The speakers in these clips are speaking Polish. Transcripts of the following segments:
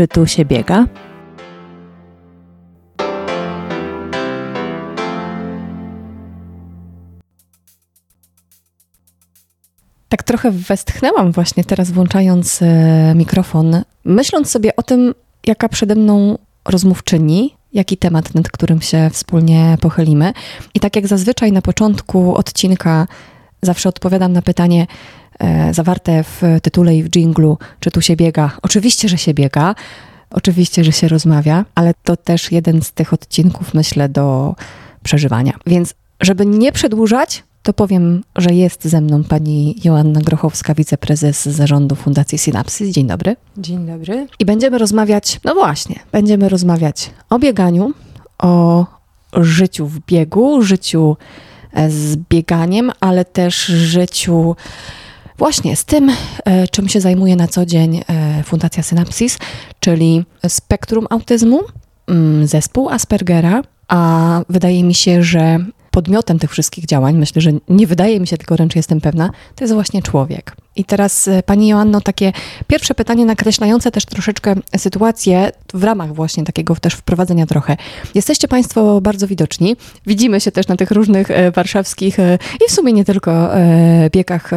czy tu się biega? Tak trochę westchnęłam właśnie teraz, włączając e, mikrofon, myśląc sobie o tym, jaka przede mną rozmówczyni, jaki temat, nad którym się wspólnie pochylimy. I tak jak zazwyczaj na początku odcinka zawsze odpowiadam na pytanie zawarte w tytule i w dżinglu, czy tu się biega. Oczywiście, że się biega. Oczywiście, że się rozmawia, ale to też jeden z tych odcinków, myślę, do przeżywania. Więc, żeby nie przedłużać, to powiem, że jest ze mną pani Joanna Grochowska, wiceprezes zarządu Fundacji Synapsys. Dzień dobry. Dzień dobry. I będziemy rozmawiać, no właśnie, będziemy rozmawiać o bieganiu, o życiu w biegu, życiu e, z bieganiem, ale też życiu właśnie z tym, e, czym się zajmuje na co dzień e, Fundacja Synapsis, czyli spektrum autyzmu, mm, zespół Aspergera, a wydaje mi się, że podmiotem tych wszystkich działań, myślę, że nie wydaje mi się, tylko wręcz jestem pewna, to jest właśnie człowiek. I teraz e, Pani Joanno, takie pierwsze pytanie nakreślające też troszeczkę sytuację w ramach właśnie takiego też wprowadzenia trochę. Jesteście Państwo bardzo widoczni, widzimy się też na tych różnych e, warszawskich e, i w sumie nie tylko biegach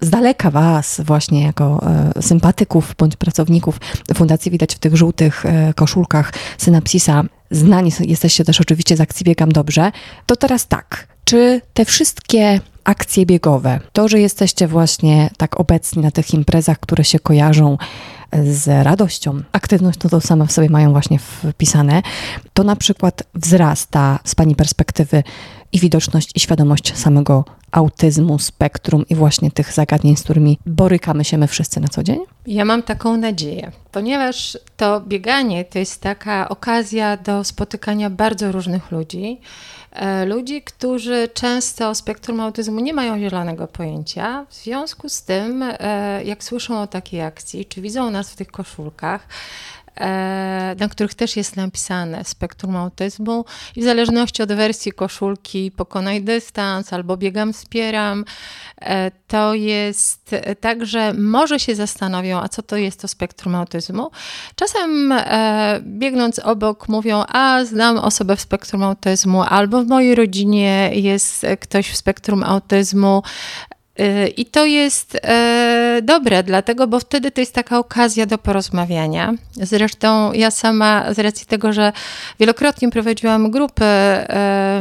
z daleka Was właśnie jako sympatyków bądź pracowników fundacji. Widać w tych żółtych koszulkach Synapsisa. Znani jesteście też oczywiście z akcji Biegam Dobrze, to teraz tak, czy te wszystkie akcje biegowe, to, że jesteście właśnie tak obecni na tych imprezach, które się kojarzą z radością, aktywność to, to same w sobie mają właśnie wpisane, to na przykład wzrasta z Pani perspektywy i widoczność i świadomość samego autyzmu, spektrum i właśnie tych zagadnień, z którymi borykamy się my wszyscy na co dzień? Ja mam taką nadzieję, ponieważ to bieganie to jest taka okazja do spotykania bardzo różnych ludzi. E, ludzi, którzy często o spektrum autyzmu nie mają zielonego pojęcia. W związku z tym, e, jak słyszą o takiej akcji, czy widzą nas w tych koszulkach, na których też jest napisane spektrum autyzmu i w zależności od wersji koszulki pokonaj dystans albo biegam, wspieram, e, to jest tak, że może się zastanowią, a co to jest to spektrum autyzmu. Czasem e, biegnąc obok mówią, a znam osobę w spektrum autyzmu, albo w mojej rodzinie jest ktoś w spektrum autyzmu, i to jest e, dobre, dlatego, bo wtedy to jest taka okazja do porozmawiania. Zresztą ja sama, z racji tego, że wielokrotnie prowadziłam grupy e,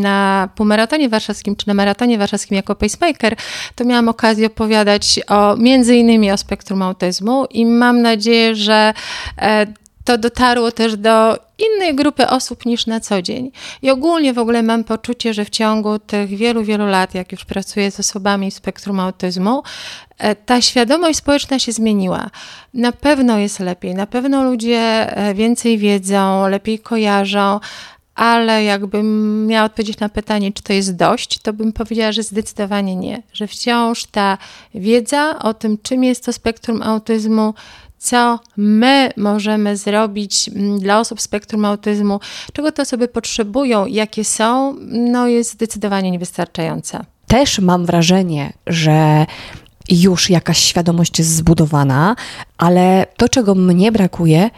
na półmaratonie warszawskim czy na maratonie warszawskim jako pacemaker, to miałam okazję opowiadać o między innymi o spektrum autyzmu i mam nadzieję, że e, to dotarło też do innej grupy osób niż na co dzień. I ogólnie w ogóle mam poczucie, że w ciągu tych wielu, wielu lat, jak już pracuję z osobami w spektrum autyzmu, e, ta świadomość społeczna się zmieniła. Na pewno jest lepiej, na pewno ludzie e, więcej wiedzą, lepiej kojarzą, ale jakbym miała odpowiedzieć na pytanie, czy to jest dość, to bym powiedziała, że zdecydowanie nie, że wciąż ta wiedza o tym, czym jest to spektrum autyzmu, co my możemy zrobić mm, dla osób z spektrum autyzmu, czego te osoby potrzebują, jakie są, no jest zdecydowanie niewystarczająca. Też mam wrażenie, że już jakaś świadomość jest zbudowana, ale to, czego mnie brakuje,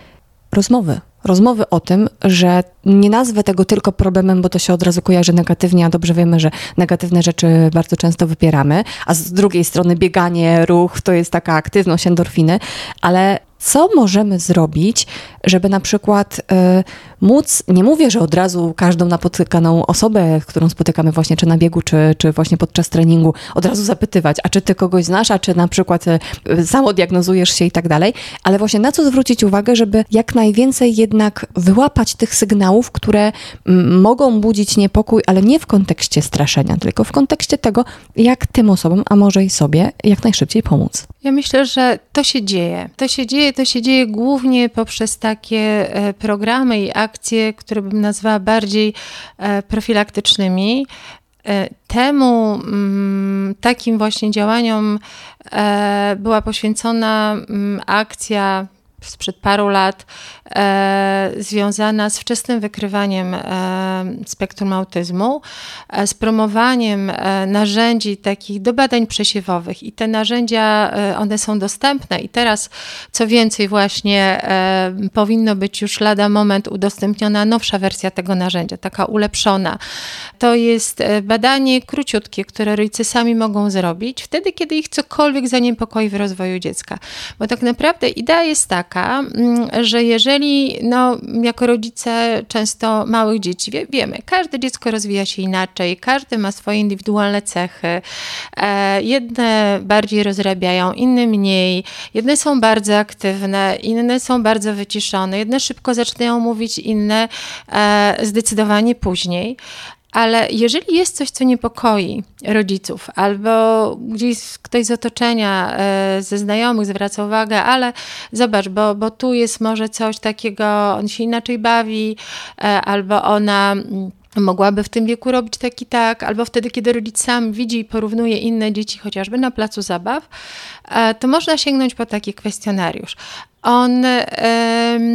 rozmowy rozmowy o tym, że nie nazwę tego tylko problemem, bo to się od razu kojarzy negatywnie, a dobrze wiemy, że negatywne rzeczy bardzo często wypieramy, a z drugiej strony bieganie, ruch to jest taka aktywność endorfiny, ale co możemy zrobić, żeby na przykład y, móc, nie mówię, że od razu każdą napotykaną osobę, którą spotykamy właśnie czy na biegu, czy, czy właśnie podczas treningu, od razu zapytywać, a czy ty kogoś znasz, a czy na przykład y, samodiagnozujesz się i tak dalej, ale właśnie na co zwrócić uwagę, żeby jak najwięcej jednak wyłapać tych sygnałów, które m, mogą budzić niepokój, ale nie w kontekście straszenia, tylko w kontekście tego, jak tym osobom, a może i sobie, jak najszybciej pomóc. Ja myślę, że to się dzieje. To się dzieje, to się dzieje głównie poprzez takie e, programy i akcje, które bym nazwała bardziej e, profilaktycznymi. E, temu mm, takim właśnie działaniom była poświęcona mm, akcja sprzed paru lat e, związana z wczesnym wykrywaniem e, spektrum autyzmu, e, z promowaniem e, narzędzi takich do badań przesiewowych i te narzędzia, e, one są dostępne i teraz co więcej właśnie e, powinno być już lada moment udostępniona nowsza wersja tego narzędzia, taka ulepszona. To jest badanie króciutkie, które rodzice sami mogą zrobić wtedy, kiedy ich cokolwiek zaniepokoi w rozwoju dziecka. Bo tak naprawdę idea jest taka, mm, że jeżeli, no, jako rodzice często małych dzieci, wie, wiemy, każde dziecko rozwija się inaczej, każdy ma swoje indywidualne cechy. E, jedne bardziej rozrabiają, inne mniej. Jedne są bardzo aktywne, inne są bardzo wyciszone. Jedne szybko zaczynają mówić, inne e, zdecydowanie później. Ale jeżeli jest coś, co niepokoi rodziców, albo gdzieś ktoś z otoczenia, e, ze znajomych zwraca uwagę, ale zobacz, bo, bo tu jest może coś takiego, on się inaczej bawi, e, albo ona mm, mogłaby w tym wieku robić tak i tak, albo wtedy, kiedy rodzic sam widzi i porównuje inne dzieci, chociażby na placu zabaw, e, to można sięgnąć po taki kwestionariusz. On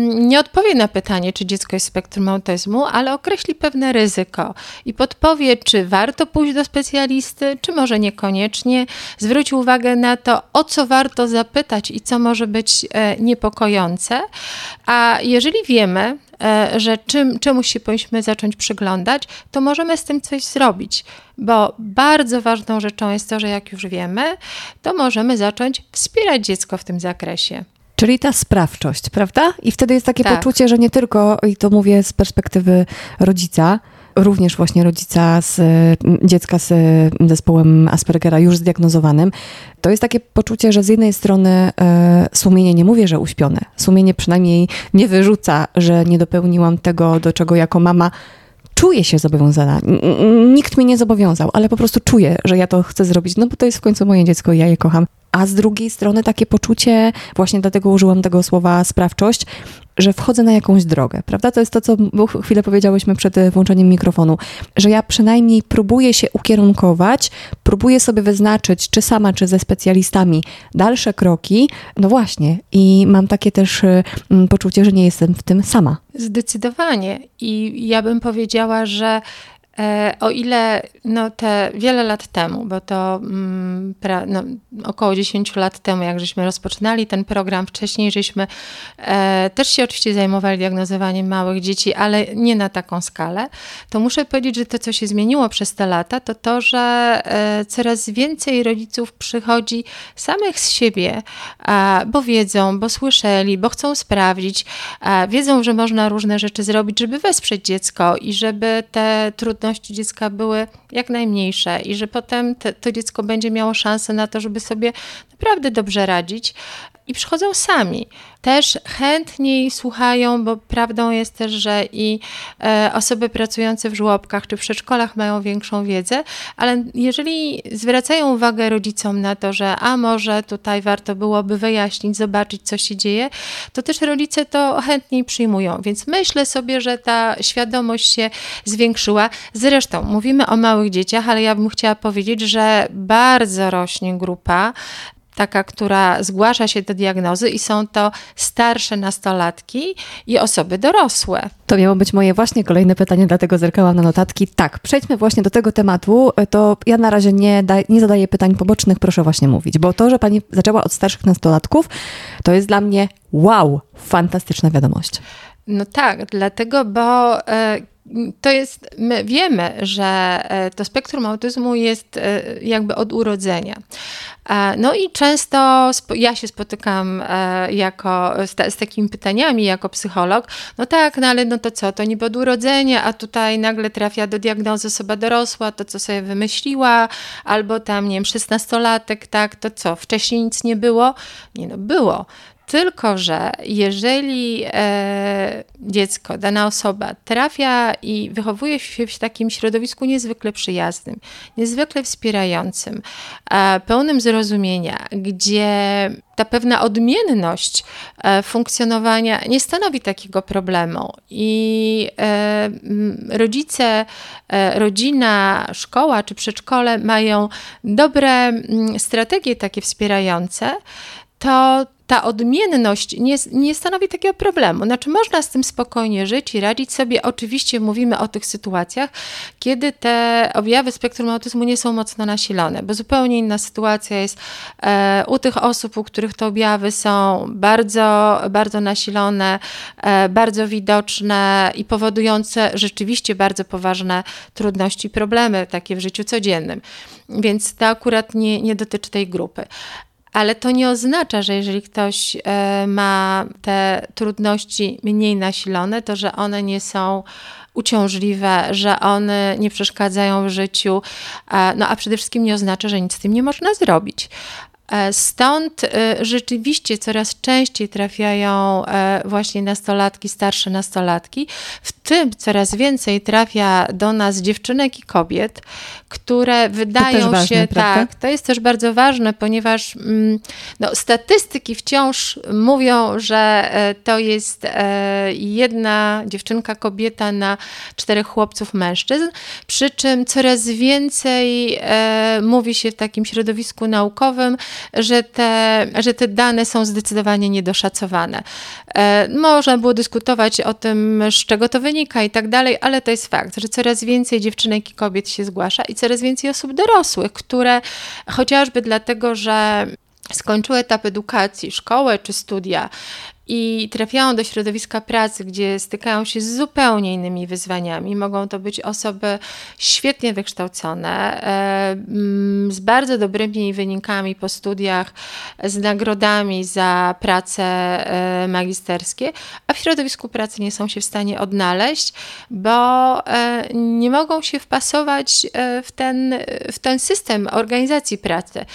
nie odpowie na pytanie, czy dziecko jest spektrum autyzmu, ale określi pewne ryzyko i podpowie, czy warto pójść do specjalisty, czy może niekoniecznie. Zwróci uwagę na to, o co warto zapytać i co może być e, niepokojące. A jeżeli wiemy, e, że czym, czemuś się powinniśmy zacząć przyglądać, to możemy z tym coś zrobić, bo bardzo ważną rzeczą jest to, że jak już wiemy, to możemy zacząć wspierać dziecko w tym zakresie. Czyli ta sprawczość, prawda? I wtedy jest takie tak. poczucie, że nie tylko, i to mówię z perspektywy rodzica, również właśnie rodzica z dziecka z zespołem Aspergera już zdiagnozowanym, to jest takie poczucie, że z jednej strony e, sumienie, nie mówię, że uśpione, sumienie przynajmniej nie wyrzuca, że nie dopełniłam tego, do czego jako mama czuję się zobowiązana. Nikt mnie nie zobowiązał, ale po prostu czuję, że ja to chcę zrobić, no bo to jest w końcu moje dziecko i ja je kocham a z drugiej strony takie poczucie, właśnie dlatego użyłam tego słowa sprawczość, że wchodzę na jakąś drogę, prawda? To jest to, co chwilę powiedziałyśmy przed włączeniem mikrofonu, że ja przynajmniej próbuję się ukierunkować, próbuję sobie wyznaczyć, czy sama, czy ze specjalistami, dalsze kroki. No właśnie, i mam takie też mm, poczucie, że nie jestem w tym sama. Zdecydowanie. I ja bym powiedziała, że E, o ile no, te wiele lat temu, bo to mm, pra, no, około 10 lat temu, jak żeśmy rozpoczynali ten program, wcześniej żeśmy e, też się oczywiście zajmowali diagnozowaniem małych dzieci, ale nie na taką skalę, to muszę powiedzieć, że to, co się zmieniło przez te lata, to to, że e, coraz więcej rodziców przychodzi samych z siebie, a, bo wiedzą, bo słyszeli, bo chcą sprawdzić, a, wiedzą, że można różne rzeczy zrobić, żeby wesprzeć dziecko i żeby te trudne dziecka były jak najmniejsze i że potem te, to dziecko będzie miało szansę na to, żeby sobie naprawdę dobrze radzić i przychodzą sami. Też chętniej słuchają, bo prawdą jest też, że i e, osoby pracujące w żłobkach czy w przedszkolach mają większą wiedzę, ale jeżeli zwracają uwagę rodzicom na to, że a może tutaj warto byłoby wyjaśnić, zobaczyć, co się dzieje, to też rodzice to chętniej przyjmują. Więc myślę sobie, że ta świadomość się zwiększyła. Zresztą mówimy o małych dzieciach, ale ja bym chciała powiedzieć, że bardzo rośnie grupa taka, która zgłasza się do diagnozy i są to starsze nastolatki i osoby dorosłe. To miało być moje właśnie kolejne pytanie, dlatego zerkałam na notatki. Tak, przejdźmy właśnie do tego tematu. To ja na razie nie, da, nie zadaję pytań pobocznych, proszę właśnie mówić, bo to, że pani zaczęła od starszych nastolatków, to jest dla mnie wow, fantastyczna wiadomość. No tak, dlatego, bo e, to jest, my wiemy, że e, to spektrum autyzmu jest e, jakby od urodzenia. E, no i często ja się spotykam jako, z, z takimi pytaniami jako psycholog, no tak, no ale no to co, to niby od urodzenia, a tutaj nagle trafia do diagnozy osoba dorosła, to co sobie wymyśliła, albo tam, nie wiem, szesnastolatek, tak, to co, wcześniej nic nie było? Nie no, było. Tylko, że jeżeli e, dziecko, dana osoba trafia i wychowuje się w takim środowisku niezwykle przyjaznym, niezwykle wspierającym, e, pełnym zrozumienia, gdzie ta pewna odmienność e, funkcjonowania nie stanowi takiego problemu i e, rodzice, e, rodzina, szkoła czy przedszkole mają dobre strategie takie wspierające, to ta odmienność nie, nie stanowi takiego problemu. Znaczy, można z tym spokojnie żyć i radzić sobie. Oczywiście mówimy o tych sytuacjach, kiedy te objawy spektrum autyzmu nie są mocno nasilone, bo zupełnie inna sytuacja jest e, u tych osób, u których te objawy są bardzo, bardzo nasilone, e, bardzo widoczne i powodujące rzeczywiście bardzo poważne trudności, problemy takie w życiu codziennym. Więc to akurat nie, nie dotyczy tej grupy ale to nie oznacza, że jeżeli ktoś e, ma te trudności mniej nasilone, to że one nie są uciążliwe, że one nie przeszkadzają w życiu, no a przede wszystkim nie oznacza, że nic z tym nie można zrobić. E, stąd e, rzeczywiście coraz częściej trafiają e, właśnie nastolatki, starsze nastolatki. W tym coraz więcej trafia do nas dziewczynek i kobiet, które wydają ważne, się prawda? tak. To jest też bardzo ważne, ponieważ mm, no, statystyki wciąż mówią, że to jest jedna dziewczynka, kobieta na czterech chłopców, mężczyzn. Przy czym coraz więcej mówi się w takim środowisku naukowym, że te, że te dane są zdecydowanie niedoszacowane. E, można było dyskutować o tym, z czego to wynika i tak dalej, ale to jest fakt, że coraz więcej dziewczynek i kobiet się zgłasza i coraz więcej osób dorosłych, które chociażby dlatego, że skończyły etap edukacji, szkołę czy studia i trafiają do środowiska pracy, gdzie stykają się z zupełnie innymi wyzwaniami. Mogą to być osoby świetnie wykształcone, e, mm, z bardzo dobrymi wynikami po studiach, z nagrodami za prace e, magisterskie, a w środowisku pracy nie są się w stanie odnaleźć, bo e, nie mogą się wpasować w ten, w ten system organizacji pracy.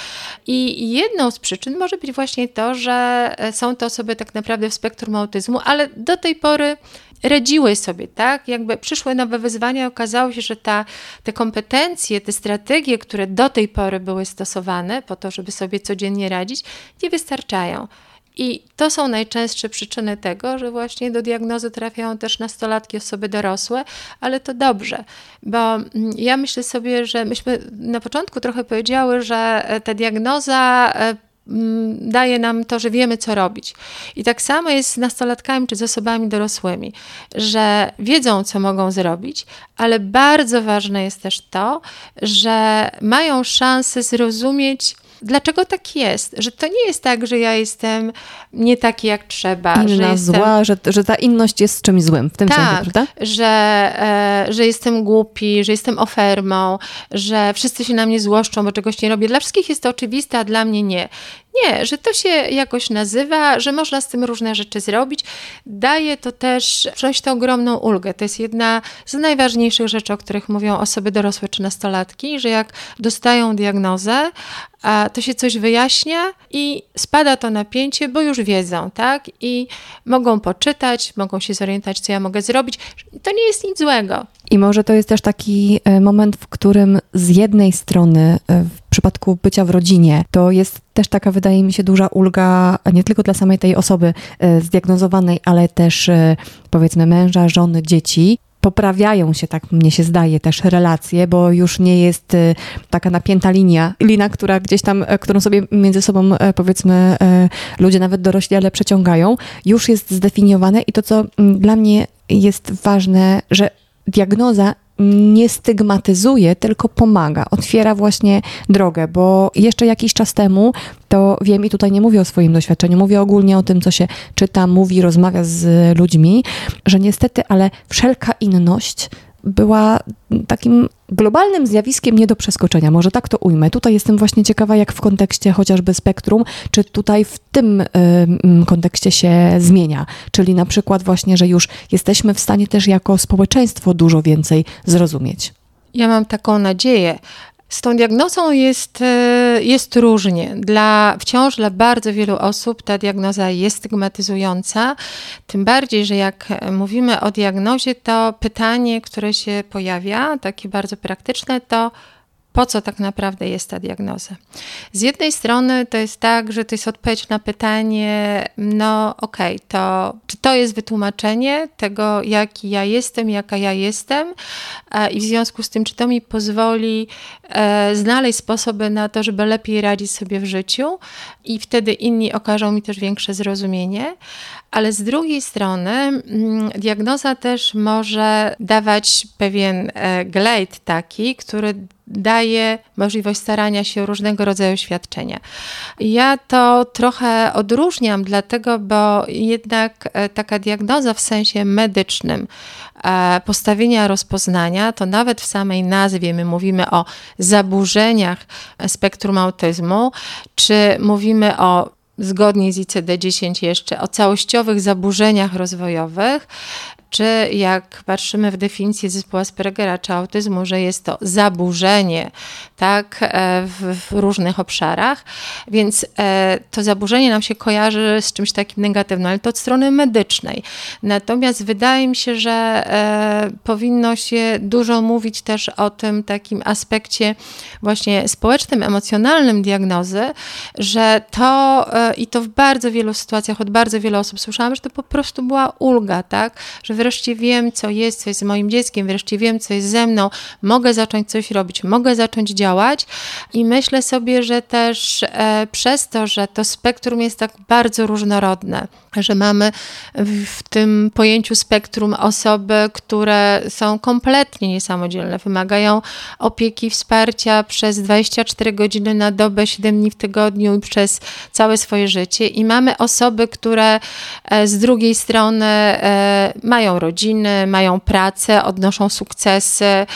I jedną z przyczyn może być właśnie to, że są to osoby tak naprawdę naprawdę w spektrum autyzmu, ale do tej pory radziły sobie, tak? Jakby przyszły nowe wyzwania, okazało się, że ta, te kompetencje, te strategie, które do tej pory były stosowane po to, żeby sobie codziennie radzić, nie wystarczają. I to są najczęstsze przyczyny tego, że właśnie do diagnozy trafiają też nastolatki, osoby dorosłe, ale to dobrze, bo mm, ja myślę sobie, że myśmy na początku trochę powiedziały, że ta diagnoza e, daje nam to, że wiemy, co robić. I tak samo jest z nastolatkami czy z osobami dorosłymi, że wiedzą, co mogą zrobić, ale bardzo ważne jest też to, że mają szansę zrozumieć, dlaczego tak jest, że to nie jest tak, że ja jestem nie taki jak trzeba. Inna, że jestem... zła, że, że ta inność jest czymś złym w tym tak, sensie, prawda? Że, e, że jestem głupi, że jestem ofermą, że wszyscy się na mnie złoszczą, bo czegoś nie robię. Dla wszystkich jest to oczywiste, a dla mnie nie. Nie, że to się jakoś nazywa, że można z tym różne rzeczy zrobić. Daje to też wziąć tę ogromną ulgę. To jest jedna z najważniejszych rzeczy, o których mówią osoby dorosłe czy nastolatki, że jak dostają diagnozę, to się coś wyjaśnia i spada to napięcie, bo już wiedzą, tak? I mogą poczytać, mogą się zorientować, co ja mogę zrobić. To nie jest nic złego. I może to jest też taki e, moment, w którym z jednej strony e, w przypadku bycia w rodzinie, to jest też taka, wydaje mi się, duża ulga nie tylko dla samej tej osoby e, zdiagnozowanej, ale też powiedzmy męża, żony, dzieci, poprawiają się, tak mnie się zdaje, też relacje, bo już nie jest taka napięta linia, lina, która gdzieś tam, którą sobie między sobą powiedzmy ludzie nawet dorośli, ale przeciągają, już jest zdefiniowane i to, co dla mnie jest ważne, że diagnoza nie stygmatyzuje, tylko pomaga, otwiera właśnie drogę, bo jeszcze jakiś czas temu to wiem i tutaj nie mówię o swoim doświadczeniu, mówię ogólnie o tym, co się czyta, mówi, rozmawia z ludźmi, że niestety, ale wszelka inność była takim globalnym zjawiskiem nie do przeskoczenia. Może tak to ujmę. Tutaj jestem właśnie ciekawa, jak w kontekście chociażby spektrum, czy tutaj w tym y, kontekście się zmienia. Czyli na przykład właśnie, że już jesteśmy w stanie też jako społeczeństwo dużo więcej zrozumieć. Ja mam taką nadzieję, z tą diagnozą jest, e, jest różnie. Dla, wciąż dla bardzo wielu osób ta diagnoza jest stygmatyzująca. Tym bardziej, że jak mówimy o diagnozie, to pytanie, które się pojawia, takie bardzo praktyczne, to po co tak naprawdę jest ta diagnoza. Z jednej strony to jest tak, że to jest odpowiedź na pytanie, no okej, okay, to czy to jest wytłumaczenie tego, jaki ja jestem, jaka ja jestem e, i w związku z tym, czy to mi pozwoli e, znaleźć sposoby na to, żeby lepiej radzić sobie w życiu i wtedy inni okażą mi też większe zrozumienie, ale z drugiej strony mm, diagnoza też może dawać pewien e, glejt taki, który daje możliwość starania się różnego rodzaju świadczenia. Ja to trochę odróżniam, dlatego, bo jednak e, taka diagnoza w sensie medycznym, e, postawienia rozpoznania, to nawet w samej nazwie my mówimy o zaburzeniach spektrum autyzmu, czy mówimy o zgodnie z ICD-10 jeszcze o całościowych zaburzeniach rozwojowych, czy jak patrzymy w definicję zespołu Aspergera czy autyzmu, że jest to zaburzenie tak, e, w, w różnych obszarach, więc e, to zaburzenie nam się kojarzy z czymś takim negatywnym, ale to od strony medycznej. Natomiast wydaje mi się, że e, powinno się dużo mówić też o tym takim aspekcie właśnie społecznym, emocjonalnym diagnozy, że to i to w bardzo wielu sytuacjach od bardzo wielu osób słyszałam, że to po prostu była ulga, tak, że wreszcie wiem, co jest, co jest z moim dzieckiem, wreszcie wiem, co jest ze mną, mogę zacząć coś robić, mogę zacząć działać i myślę sobie, że też e, przez to, że to spektrum jest tak bardzo różnorodne, że mamy w tym pojęciu spektrum osoby, które są kompletnie niesamodzielne, wymagają opieki, wsparcia przez 24 godziny na dobę, 7 dni w tygodniu i przez całe swoje życie. I mamy osoby, które e, z drugiej strony e, mają rodziny, mają pracę, odnoszą sukcesy,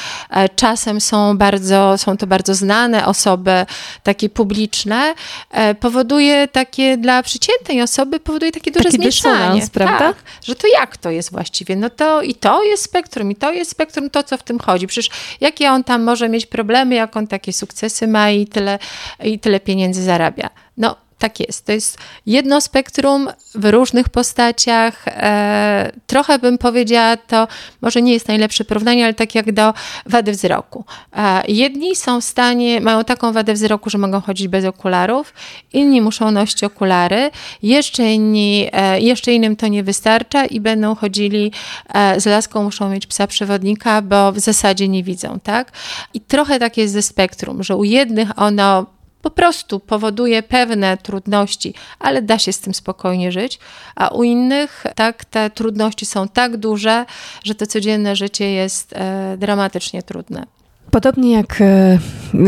czasem są bardzo, są to bardzo znane osoby, takie publiczne, e, powoduje takie dla przeciętnej osoby, powoduje takie duże Taki zmieszanie. prawda? Tak, że to jak to jest właściwie? No to i to jest spektrum, i to jest spektrum, to co w tym chodzi. Przecież jakie on tam może mieć problemy, jak on takie sukcesy ma i tyle, i tyle pieniędzy zarabia. No, tak jest. To jest jedno spektrum w różnych postaciach. E, trochę bym powiedziała, to może nie jest najlepsze porównanie, ale tak jak do wady wzroku. E, jedni są w stanie, mają taką wadę wzroku, że mogą chodzić bez okularów, inni muszą nosić okulary, jeszcze, inni, e, jeszcze innym to nie wystarcza i będą chodzili e, z laską, muszą mieć psa przewodnika, bo w zasadzie nie widzą, tak? I trochę tak jest ze spektrum, że u jednych ono po prostu powoduje pewne trudności, ale da się z tym spokojnie żyć, a u innych tak te trudności są tak duże, że to codzienne życie jest e, dramatycznie trudne. Podobnie jak e,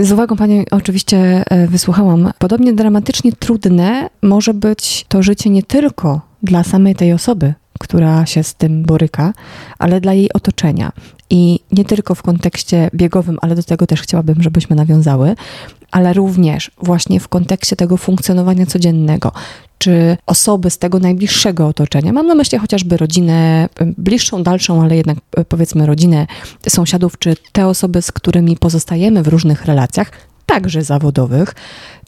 z uwagą Pani oczywiście e, wysłuchałam, podobnie dramatycznie trudne może być to życie nie tylko dla samej tej osoby, która się z tym boryka, ale dla jej otoczenia. I nie tylko w kontekście biegowym, ale do tego też chciałabym, żebyśmy nawiązały, ale również właśnie w kontekście tego funkcjonowania codziennego, czy osoby z tego najbliższego otoczenia. Mam na myśli chociażby rodzinę bliższą, dalszą, ale jednak e, powiedzmy rodzinę sąsiadów, czy te osoby, z którymi pozostajemy w różnych relacjach, także zawodowych,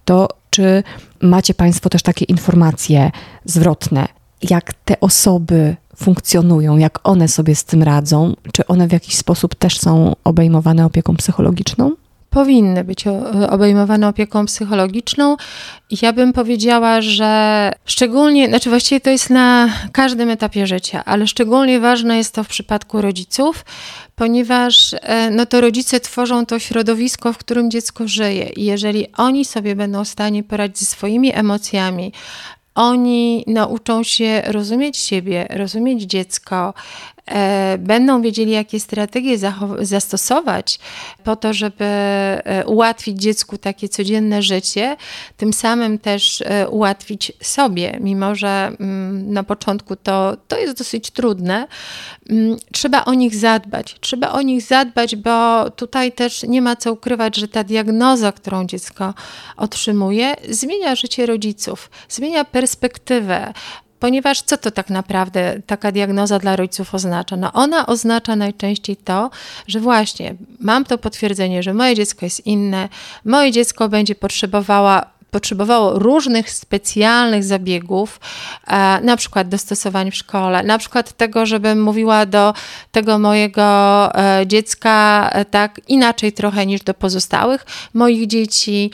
to czy macie Państwo też takie informacje zwrotne, jak te osoby funkcjonują, jak one sobie z tym radzą? Czy one w jakiś sposób też są obejmowane opieką psychologiczną? powinny być obejmowane opieką psychologiczną. Ja bym powiedziała, że szczególnie, znaczy właściwie to jest na każdym etapie życia, ale szczególnie ważne jest to w przypadku rodziców, ponieważ e, no to rodzice tworzą to środowisko, w którym dziecko żyje i jeżeli oni sobie będą w stanie poradzić ze swoimi emocjami, oni nauczą się rozumieć siebie, rozumieć dziecko, będą wiedzieli, jakie strategie zastosować po to, żeby e, ułatwić dziecku takie codzienne życie, tym samym też e, ułatwić sobie, mimo że mm, na początku to, to jest dosyć trudne. Mm, trzeba o nich zadbać. Trzeba o nich zadbać, bo tutaj też nie ma co ukrywać, że ta diagnoza, którą dziecko otrzymuje, zmienia życie rodziców, zmienia perspektywę, Ponieważ co to tak naprawdę taka diagnoza dla rodziców oznacza? No ona oznacza najczęściej to, że właśnie mam to potwierdzenie, że moje dziecko jest inne, moje dziecko będzie potrzebowała potrzebowało różnych specjalnych zabiegów, e, na przykład dostosowań w szkole, na przykład tego, żebym mówiła do tego mojego e, dziecka e, tak inaczej trochę niż do pozostałych moich dzieci.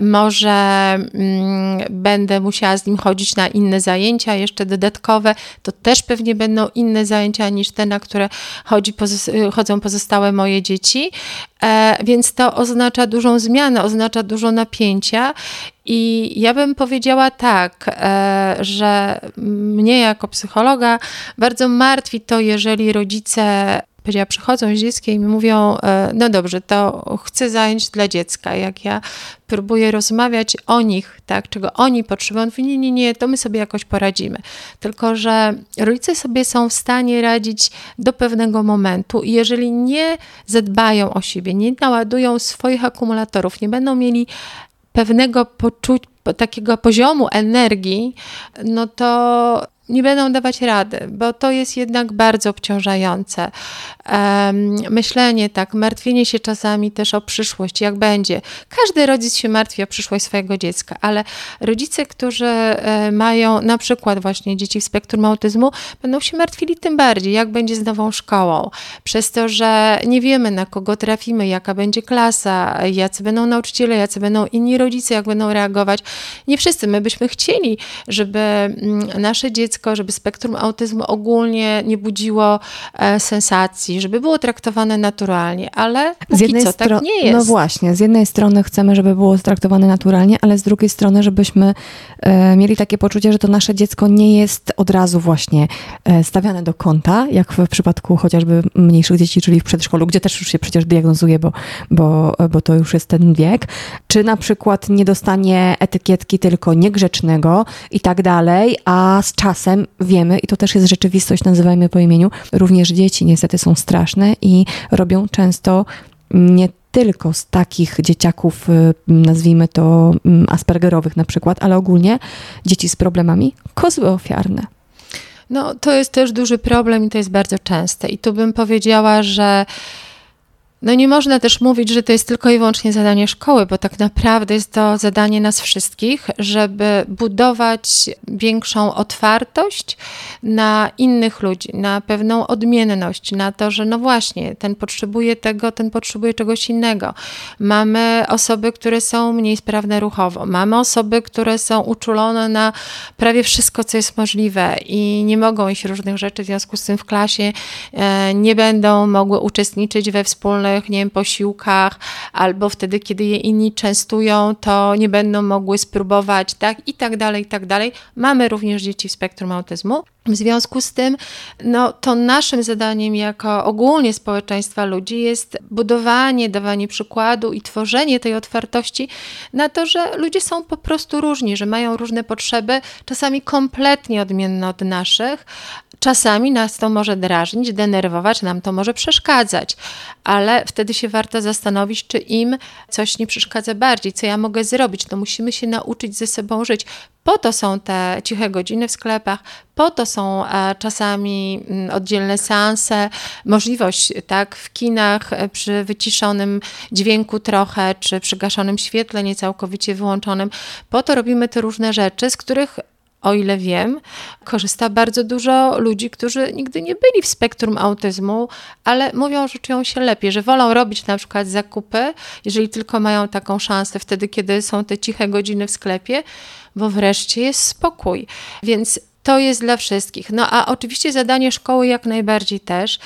Może mm, będę musiała z nim chodzić na inne zajęcia, jeszcze dodatkowe, to też pewnie będą inne zajęcia niż te, na które chodzi, chodzą pozostałe moje dzieci. Więc to oznacza dużą zmianę, oznacza dużo napięcia i ja bym powiedziała tak, e, że mnie jako psychologa bardzo martwi to, jeżeli rodzice powiedziała, przychodzą z dzieckiem i mówią, e, no dobrze, to chcę zająć dla dziecka. Jak ja próbuję rozmawiać o nich, tak, czego oni potrzebują, on mówi, nie, nie, nie, to my sobie jakoś poradzimy. Tylko, że rodzice sobie są w stanie radzić do pewnego momentu i jeżeli nie zadbają o siebie, nie naładują swoich akumulatorów, nie będą mieli pewnego poczucia, takiego poziomu energii, no to nie będą dawać rady, bo to jest jednak bardzo obciążające. myślenie, tak, martwienie się czasami też o przyszłość, jak będzie. Każdy rodzic się martwi o przyszłość swojego dziecka, ale rodzice, którzy e, mają na przykład właśnie dzieci w spektrum autyzmu, będą się martwili tym bardziej, jak będzie z nową szkołą. Przez to, że nie wiemy, na kogo trafimy, jaka będzie klasa, jacy będą nauczyciele, jacy będą inni rodzice, jak będą reagować. Nie wszyscy. My byśmy chcieli, żeby mm, nasze dziecko dziecko, żeby spektrum autyzmu ogólnie nie budziło e, sensacji, żeby było traktowane naturalnie, ale z jednej co, tak nie jest. No właśnie, z jednej strony chcemy, żeby było traktowane naturalnie, ale z drugiej strony, żebyśmy e, mieli takie poczucie, że to nasze dziecko nie jest od razu właśnie e, stawiane do kąta, jak w przypadku chociażby mniejszych dzieci, czyli w przedszkolu, gdzie też już się przecież diagnozuje, bo, bo, bo to już jest ten wiek, czy na przykład nie dostanie etykietki tylko niegrzecznego i tak dalej, a z czasem czasem wiemy, i to też jest rzeczywistość, nazywajmy po imieniu, również dzieci niestety są straszne i robią często nie tylko z takich dzieciaków, y, nazwijmy to mm, aspergerowych na przykład, ale ogólnie dzieci z problemami, kozły ofiarne. No, to jest też duży problem i to jest bardzo częste. I tu bym powiedziała, że no nie można też mówić, że to jest tylko i wyłącznie zadanie szkoły, bo tak naprawdę jest to zadanie nas wszystkich, żeby budować większą otwartość na innych ludzi, na pewną odmienność, na to, że no właśnie, ten potrzebuje tego, ten potrzebuje czegoś innego. Mamy osoby, które są mniej sprawne ruchowo, mamy osoby, które są uczulone na prawie wszystko, co jest możliwe i nie mogą iść różnych rzeczy, w związku z tym w klasie e, nie będą mogły uczestniczyć we wspólnych nie wiem, posiłkach, albo wtedy, kiedy je inni częstują, to nie będą mogły spróbować, tak, i tak dalej, i tak dalej. Mamy również dzieci w spektrum autyzmu. W związku z tym, no, to naszym zadaniem jako ogólnie społeczeństwa ludzi jest budowanie, dawanie przykładu i tworzenie tej otwartości na to, że ludzie są po prostu różni, że mają różne potrzeby, czasami kompletnie odmienne od naszych, Czasami nas to może drażnić, denerwować, nam to może przeszkadzać, ale wtedy się warto zastanowić, czy im coś nie przeszkadza bardziej, co ja mogę zrobić. No musimy się nauczyć ze sobą żyć. Po to są te ciche godziny w sklepach, po to są e, czasami mm, oddzielne seanse, możliwość tak w kinach e, przy wyciszonym dźwięku trochę, czy przygaszonym świetle, nie całkowicie wyłączonym. Po to robimy te różne rzeczy, z których o ile wiem, korzysta bardzo dużo ludzi, którzy nigdy nie byli w spektrum autyzmu, ale mówią, że czują się lepiej, że wolą robić na przykład zakupy, jeżeli tylko mają taką szansę wtedy, kiedy są te ciche godziny w sklepie, bo wreszcie jest spokój. Więc to jest dla wszystkich. No a oczywiście zadanie szkoły jak najbardziej też.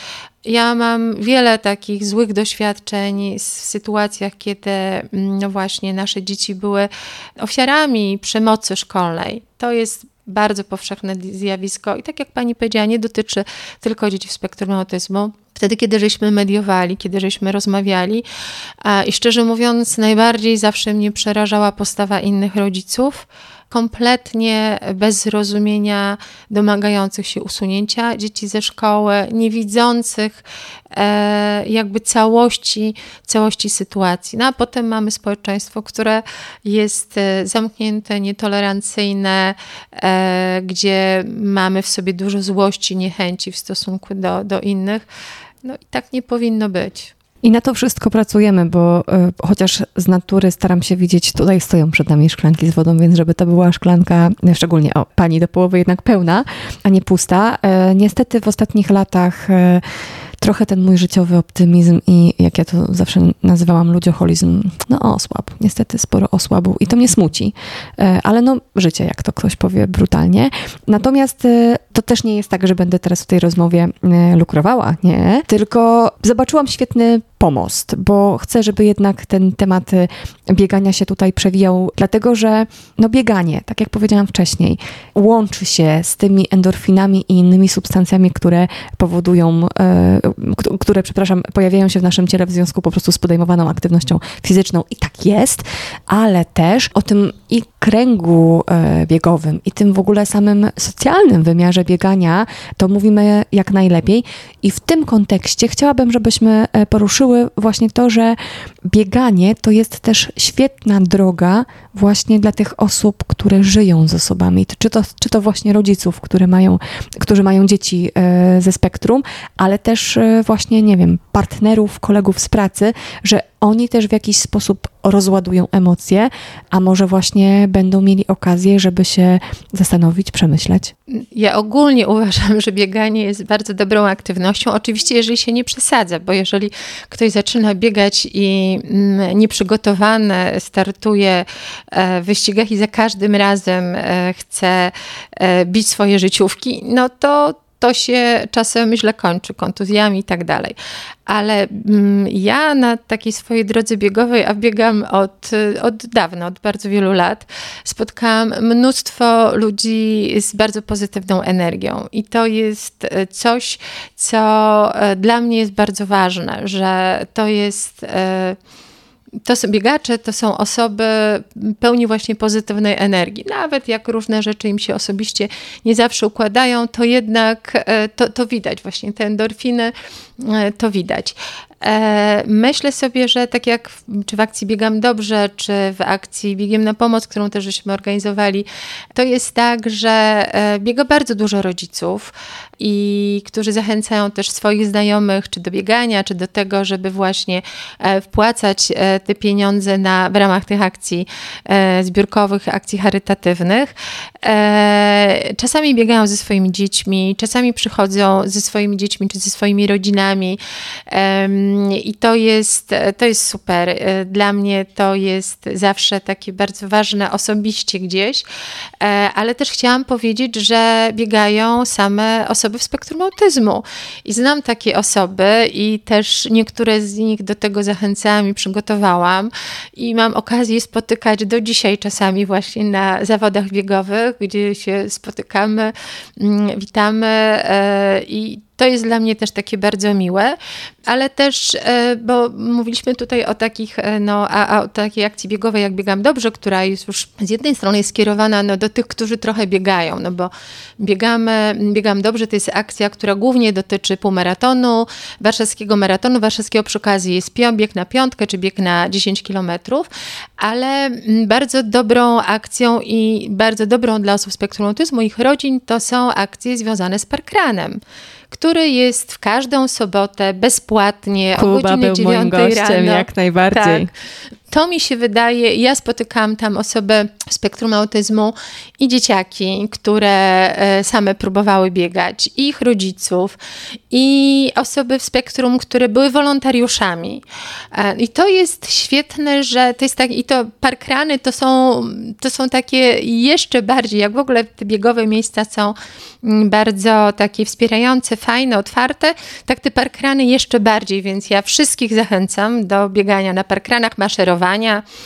Ja mam wiele takich złych doświadczeń w sytuacjach, kiedy mm, no właśnie nasze dzieci były ofiarami przemocy szkolnej. To jest bardzo powszechne zjawisko i tak jak pani powiedziała, nie dotyczy tylko dzieci w spektrum autyzmu. Wtedy, kiedy żeśmy mediowali, kiedy żeśmy rozmawiali, i szczerze mówiąc, najbardziej zawsze mnie przerażała postawa innych rodziców, kompletnie bez zrozumienia domagających się usunięcia dzieci ze szkoły, niewidzących e, jakby całości, całości sytuacji. No a potem mamy społeczeństwo, które jest e, zamknięte, nietolerancyjne, e, gdzie mamy w sobie dużo złości, niechęci w stosunku do, do innych. No i tak nie powinno być. I na to wszystko pracujemy, bo y, chociaż z natury staram się widzieć, tutaj stoją przed nami szklanki z wodą, więc żeby to była szklanka, szczególnie o, pani do połowy jednak pełna, a nie pusta. Y, niestety w ostatnich latach y, trochę ten mój życiowy optymizm i jak ja to zawsze nazywałam ludzioholizm, no osłabł. Niestety sporo osłabł i to mnie smuci. E, ale no życie, jak to ktoś powie brutalnie. Natomiast e, to też nie jest tak, że będę teraz w tej rozmowie e, lukrowała, nie. Tylko zobaczyłam świetny pomost, bo chcę, żeby jednak ten temat biegania się tutaj przewijał, dlatego że no bieganie, tak jak powiedziałam wcześniej, łączy się z tymi endorfinami i innymi substancjami, które powodują, e, które, przepraszam, pojawiają się w naszym ciele w związku po prostu z podejmowaną aktywnością fizyczną i tak jest, ale też o tym i kręgu e, biegowym i tym w ogóle samym socjalnym wymiarze biegania, to mówimy jak najlepiej. I w tym kontekście chciałabym, żebyśmy e, właśnie to, że bieganie to jest też świetna droga właśnie dla tych osób, które żyją z osobami, czy to, czy to właśnie rodziców, które mają, którzy mają dzieci e, ze spektrum, ale też właśnie, nie wiem, partnerów, kolegów z pracy, że oni też w jakiś sposób rozładują emocje, a może właśnie będą mieli okazję, żeby się zastanowić, przemyśleć? Ja ogólnie uważam, że bieganie jest bardzo dobrą aktywnością. Oczywiście, jeżeli się nie przesadza, bo jeżeli ktoś zaczyna biegać i mm, nieprzygotowany startuje e, w wyścigach i za każdym razem e, chce e, bić swoje życiówki, no to to się czasem źle kończy, kontuzjami i tak dalej. Ale mm, ja na takiej swojej drodze biegowej, a biegam od, od dawna, od bardzo wielu lat, spotkałam mnóstwo ludzi z bardzo pozytywną energią. I to jest e, coś, co e, dla mnie jest bardzo ważne, że to jest e, to są biegacze, to są osoby pełni właśnie pozytywnej energii. Nawet jak różne rzeczy im się osobiście nie zawsze układają, to jednak e, to, to widać, właśnie te endorfiny e, to widać. E, myślę sobie, że tak jak w, czy w akcji Biegam Dobrze, czy w akcji Biegiem na Pomoc, którą też żeśmy organizowali, to jest tak, że biega bardzo dużo rodziców i którzy zachęcają też swoich znajomych, czy do biegania, czy do tego, żeby właśnie wpłacać te pieniądze na, w ramach tych akcji e, zbiórkowych, akcji charytatywnych. E, czasami biegają ze swoimi dziećmi, czasami przychodzą ze swoimi dziećmi czy ze swoimi rodzinami e, i to jest, to jest super. E, dla mnie to jest zawsze takie bardzo ważne osobiście gdzieś, e, ale też chciałam powiedzieć, że biegają same osoby w spektrum autyzmu. I znam takie osoby i też niektóre z nich do tego zachęcałam i przygotowałam. I mam okazję spotykać do dzisiaj czasami właśnie na zawodach biegowych, gdzie się spotykamy, mm, witamy e, i to jest dla mnie też takie bardzo miłe, ale też, e, bo mówiliśmy tutaj o takich, e, no, a, a o takiej akcji biegowej, jak Biegam Dobrze, która jest już z jednej strony jest skierowana no, do tych, którzy trochę biegają, no bo biegamy, Biegam Dobrze. To jest akcja, która głównie dotyczy półmaratonu, warszawskiego maratonu, warszawskiego przy okazji jest bieg na piątkę, czy bieg na 10 kilometrów, ale bardzo dobrą akcją i bardzo dobrą dla osób z spektrum autyzmu, ich rodzin, to są akcje związane z parkranem który jest w każdą sobotę bezpłatnie Kuba o godzinie 9 rano. jak najbardziej. Tak. To mi się wydaje, ja spotykałam tam osoby spektrum autyzmu i dzieciaki, które e, same próbowały biegać, i ich rodziców, i osoby w spektrum, które były wolontariuszami. E, I to jest świetne, że to jest tak, i to parkrany to są, to są takie jeszcze bardziej, jak w ogóle te biegowe miejsca są mm, bardzo takie wspierające, fajne, otwarte, tak te parkrany jeszcze bardziej, więc ja wszystkich zachęcam do biegania na parkranach, maszerowania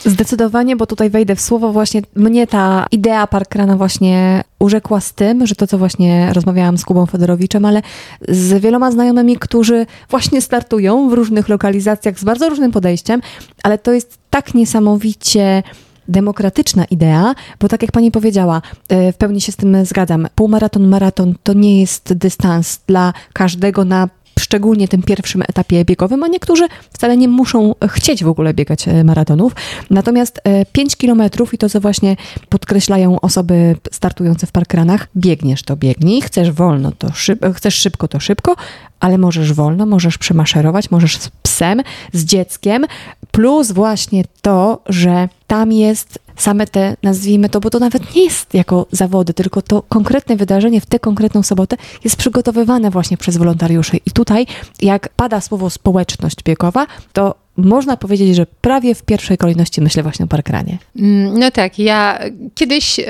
Zdecydowanie, bo tutaj wejdę w słowo, właśnie mnie ta idea parkrana właśnie urzekła z tym, że to, co właśnie rozmawiałam z Kubą Fedorowiczem, ale z wieloma znajomymi, którzy właśnie startują w różnych lokalizacjach z bardzo różnym podejściem, ale to jest tak niesamowicie demokratyczna idea, bo tak jak pani powiedziała, e, w pełni się z tym zgadzam. Półmaraton, maraton to nie jest dystans dla każdego na szczególnie tym pierwszym etapie biegowym, a niektórzy wcale nie muszą chcieć w ogóle biegać e, maratonów. Natomiast 5 e, kilometrów i to, co właśnie podkreślają osoby startujące w parkranach, biegniesz to biegnij, chcesz wolno to szybko, chcesz szybko to szybko, ale możesz wolno, możesz przemaszerować, możesz z psem, z dzieckiem, plus właśnie to, że tam jest same te, nazwijmy to, bo to nawet nie jest jako zawody, tylko to konkretne wydarzenie w tę konkretną sobotę jest przygotowywane właśnie przez wolontariuszy. I tutaj, jak pada słowo społeczność biegowa, to można powiedzieć, że prawie w pierwszej kolejności myślę właśnie o parkranie. Mm, no tak, ja kiedyś e,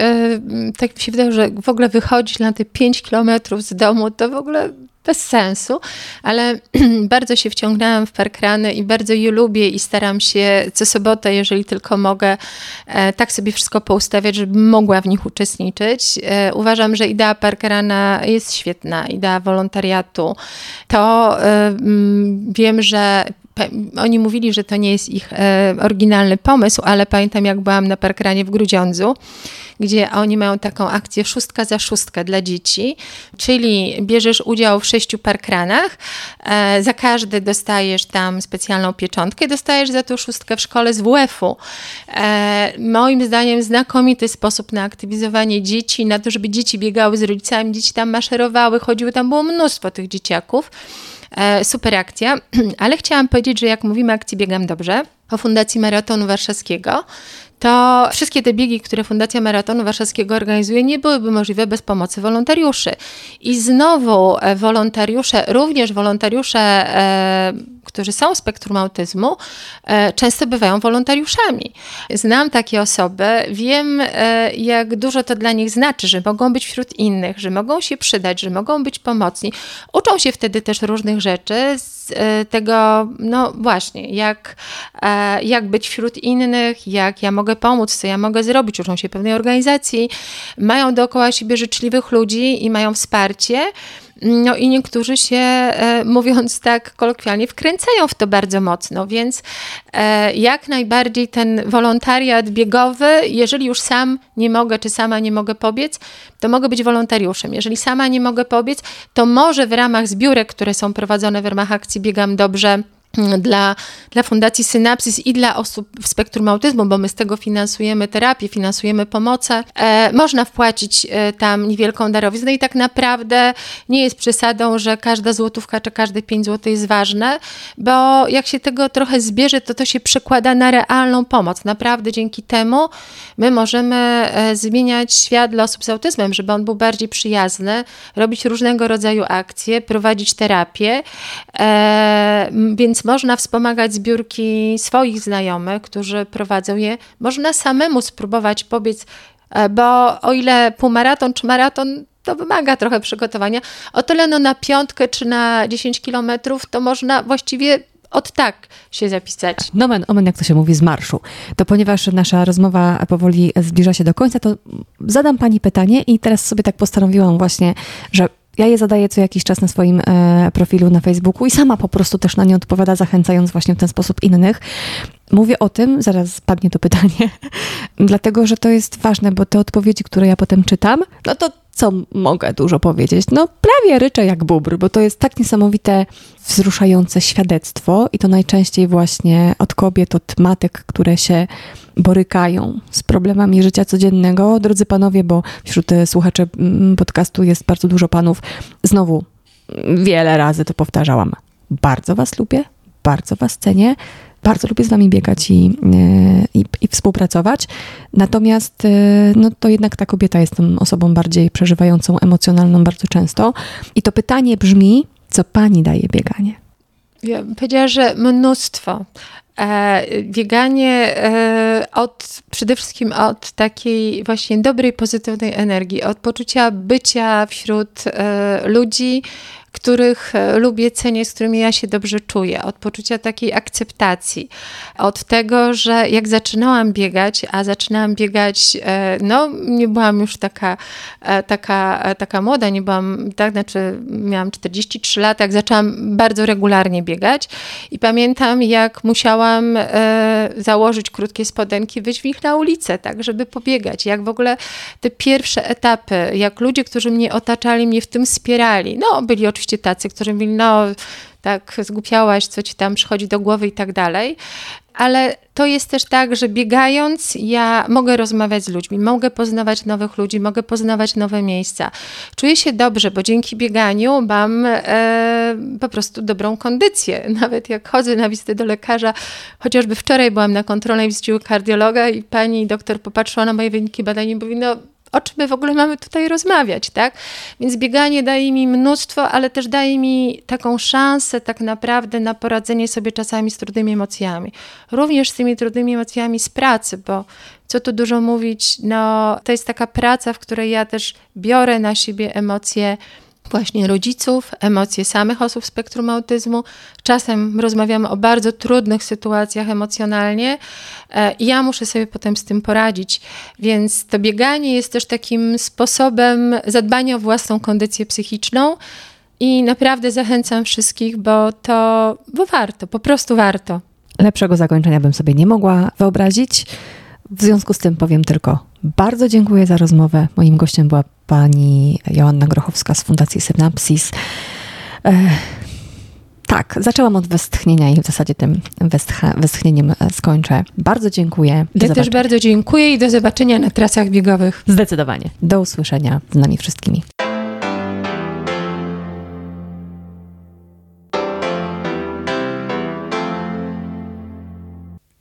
tak mi się wydaje, że w ogóle wychodzić na te 5 kilometrów z domu, to w ogóle bez sensu, ale bardzo się wciągnęłam w parkrany i bardzo je lubię i staram się co sobotę, jeżeli tylko mogę, e, tak sobie wszystko poustawiać, żebym mogła w nich uczestniczyć. E, uważam, że idea parkrana jest świetna, idea wolontariatu. To e, wiem, że oni mówili, że to nie jest ich oryginalny pomysł, ale pamiętam jak byłam na parkranie w Grudziądzu, gdzie oni mają taką akcję szóstka za szóstkę dla dzieci, czyli bierzesz udział w sześciu parkranach, e, za każdy dostajesz tam specjalną pieczątkę, dostajesz za tą szóstkę w szkole z WF-u. E, moim zdaniem znakomity sposób na aktywizowanie dzieci, na to, żeby dzieci biegały z rodzicami, dzieci tam maszerowały, chodziły, tam było mnóstwo tych dzieciaków. E, super akcja, ale chciałam powiedzieć, że jak mówimy akcji Biegam Dobrze, o Fundacji Maratonu Warszawskiego, to wszystkie te biegi, które Fundacja Maratonu Warszawskiego organizuje, nie byłyby możliwe bez pomocy wolontariuszy. I znowu e, wolontariusze, również wolontariusze, e, którzy są w spektrum autyzmu, e, często bywają wolontariuszami. Znam takie osoby, wiem, e, jak dużo to dla nich znaczy, że mogą być wśród innych, że mogą się przydać, że mogą być pomocni. Uczą się wtedy też różnych rzeczy e, tego, no właśnie, jak, e, jak być wśród innych, jak ja mogę pomóc, co ja mogę zrobić. Uczą się pewnej organizacji, mają dookoła siebie życzliwych ludzi i mają wsparcie. No i niektórzy się, e, mówiąc tak kolokwialnie, wkręcają w to bardzo mocno, więc e, jak najbardziej ten wolontariat biegowy, jeżeli już sam nie mogę, czy sama nie mogę pobiec, to mogę być wolontariuszem. Jeżeli sama nie mogę pobiec, to może w ramach zbiórek, które są prowadzone w ramach akcji Biegam Dobrze, dla, dla Fundacji Synapsys i dla osób w spektrum autyzmu, bo my z tego finansujemy terapię, finansujemy pomoce, e, można wpłacić e, tam niewielką darowiznę i tak naprawdę nie jest przesadą, że każda złotówka czy każde 5 zł jest ważne, bo jak się tego trochę zbierze, to to się przekłada na realną pomoc. Naprawdę dzięki temu my możemy e, zmieniać świat dla osób z autyzmem, żeby on był bardziej przyjazny, robić różnego rodzaju akcje, prowadzić terapię, e, można wspomagać zbiórki swoich znajomych, którzy prowadzą je. Można samemu spróbować pobiec, e, bo o ile półmaraton czy maraton to wymaga trochę przygotowania, o tyle no na piątkę czy na 10 kilometrów to można właściwie od tak się zapisać. Nomen, omen, jak to się mówi, z marszu. To ponieważ nasza rozmowa powoli zbliża się do końca, to zadam pani pytanie i teraz sobie tak postanowiłam właśnie, że ja je zadaję co jakiś czas na swoim e, profilu na Facebooku i sama po prostu też na nie odpowiada, zachęcając właśnie w ten sposób innych. Mówię o tym, zaraz padnie to pytanie, dlatego że to jest ważne, bo te odpowiedzi, które ja potem czytam, no to co mogę dużo powiedzieć? No, prawie ryczę jak bubr, bo to jest tak niesamowite, wzruszające świadectwo i to najczęściej właśnie od kobiet, od matek, które się borykają z problemami życia codziennego. Drodzy panowie, bo wśród słuchaczy mm, podcastu jest bardzo dużo panów. Znowu, wiele razy to powtarzałam. Bardzo was lubię, bardzo was cenię bardzo lubię z wami biegać i, e, i, i, współpracować. Natomiast e, no, to jednak ta kobieta jest tą osobą bardziej przeżywającą, emocjonalną bardzo często. I to pytanie brzmi, co pani daje bieganie? Ja powiedziała, że mnóstwo. E, bieganie e, od, przede wszystkim od takiej właśnie dobrej, pozytywnej energii, od poczucia bycia wśród e, ludzi, których e, lubię, cenię, z którymi ja się dobrze czuję, od poczucia takiej akceptacji, od tego, że jak zaczynałam biegać, a zaczynałam biegać, e, no nie byłam już taka, e, taka, taka młoda, nie byłam, tak, znaczy miałam 43 lata, jak zaczęłam bardzo regularnie biegać i pamiętam, jak musiałam założyć krótkie spodenki, wyjść w nich na ulicę, tak, żeby pobiegać, jak w ogóle te pierwsze etapy, jak ludzie, którzy mnie otaczali, mnie w tym wspierali, no byli oczywiście oczywiście tacy, którzy mówili, no tak zgłupiałaś, co ci tam przychodzi do głowy i tak dalej. Ale to jest też tak, że biegając, ja mogę rozmawiać z ludźmi, mogę poznawać nowych ludzi, mogę poznawać nowe miejsca. Czuję się dobrze, bo dzięki bieganiu mam e, po prostu dobrą kondycję. Nawet jak chodzę na wizytę do lekarza, chociażby wczoraj byłam na kontrolnej wizycie u kardiologa i pani doktor popatrzyła na moje wyniki badań i mówi, no o czym my w ogóle mamy tutaj rozmawiać, tak? Więc bieganie daje mi mnóstwo, ale też daje mi taką szansę tak naprawdę na poradzenie sobie czasami z trudnymi emocjami. Również z tymi trudnymi emocjami z pracy, bo co tu dużo mówić, no to jest taka praca, w której ja też biorę na siebie emocje właśnie rodziców, emocje samych osób spektrum autyzmu. Czasem rozmawiamy o bardzo trudnych sytuacjach emocjonalnie e, i ja muszę sobie potem z tym poradzić. Więc to bieganie jest też takim sposobem zadbania o własną kondycję psychiczną. I naprawdę zachęcam wszystkich, bo to bo warto, po prostu warto. Lepszego zakończenia bym sobie nie mogła wyobrazić. W związku z tym powiem tylko bardzo dziękuję za rozmowę. Moim gościem była pani Joanna Grochowska z Fundacji Synapsis. E, tak, zaczęłam od westchnienia i w zasadzie tym westchnieniem skończę. Bardzo dziękuję. Do ja też bardzo dziękuję i do zobaczenia na trasach biegowych. Zdecydowanie. Do usłyszenia z nami wszystkimi.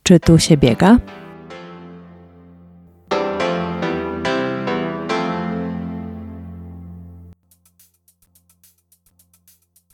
Czy tu się biega?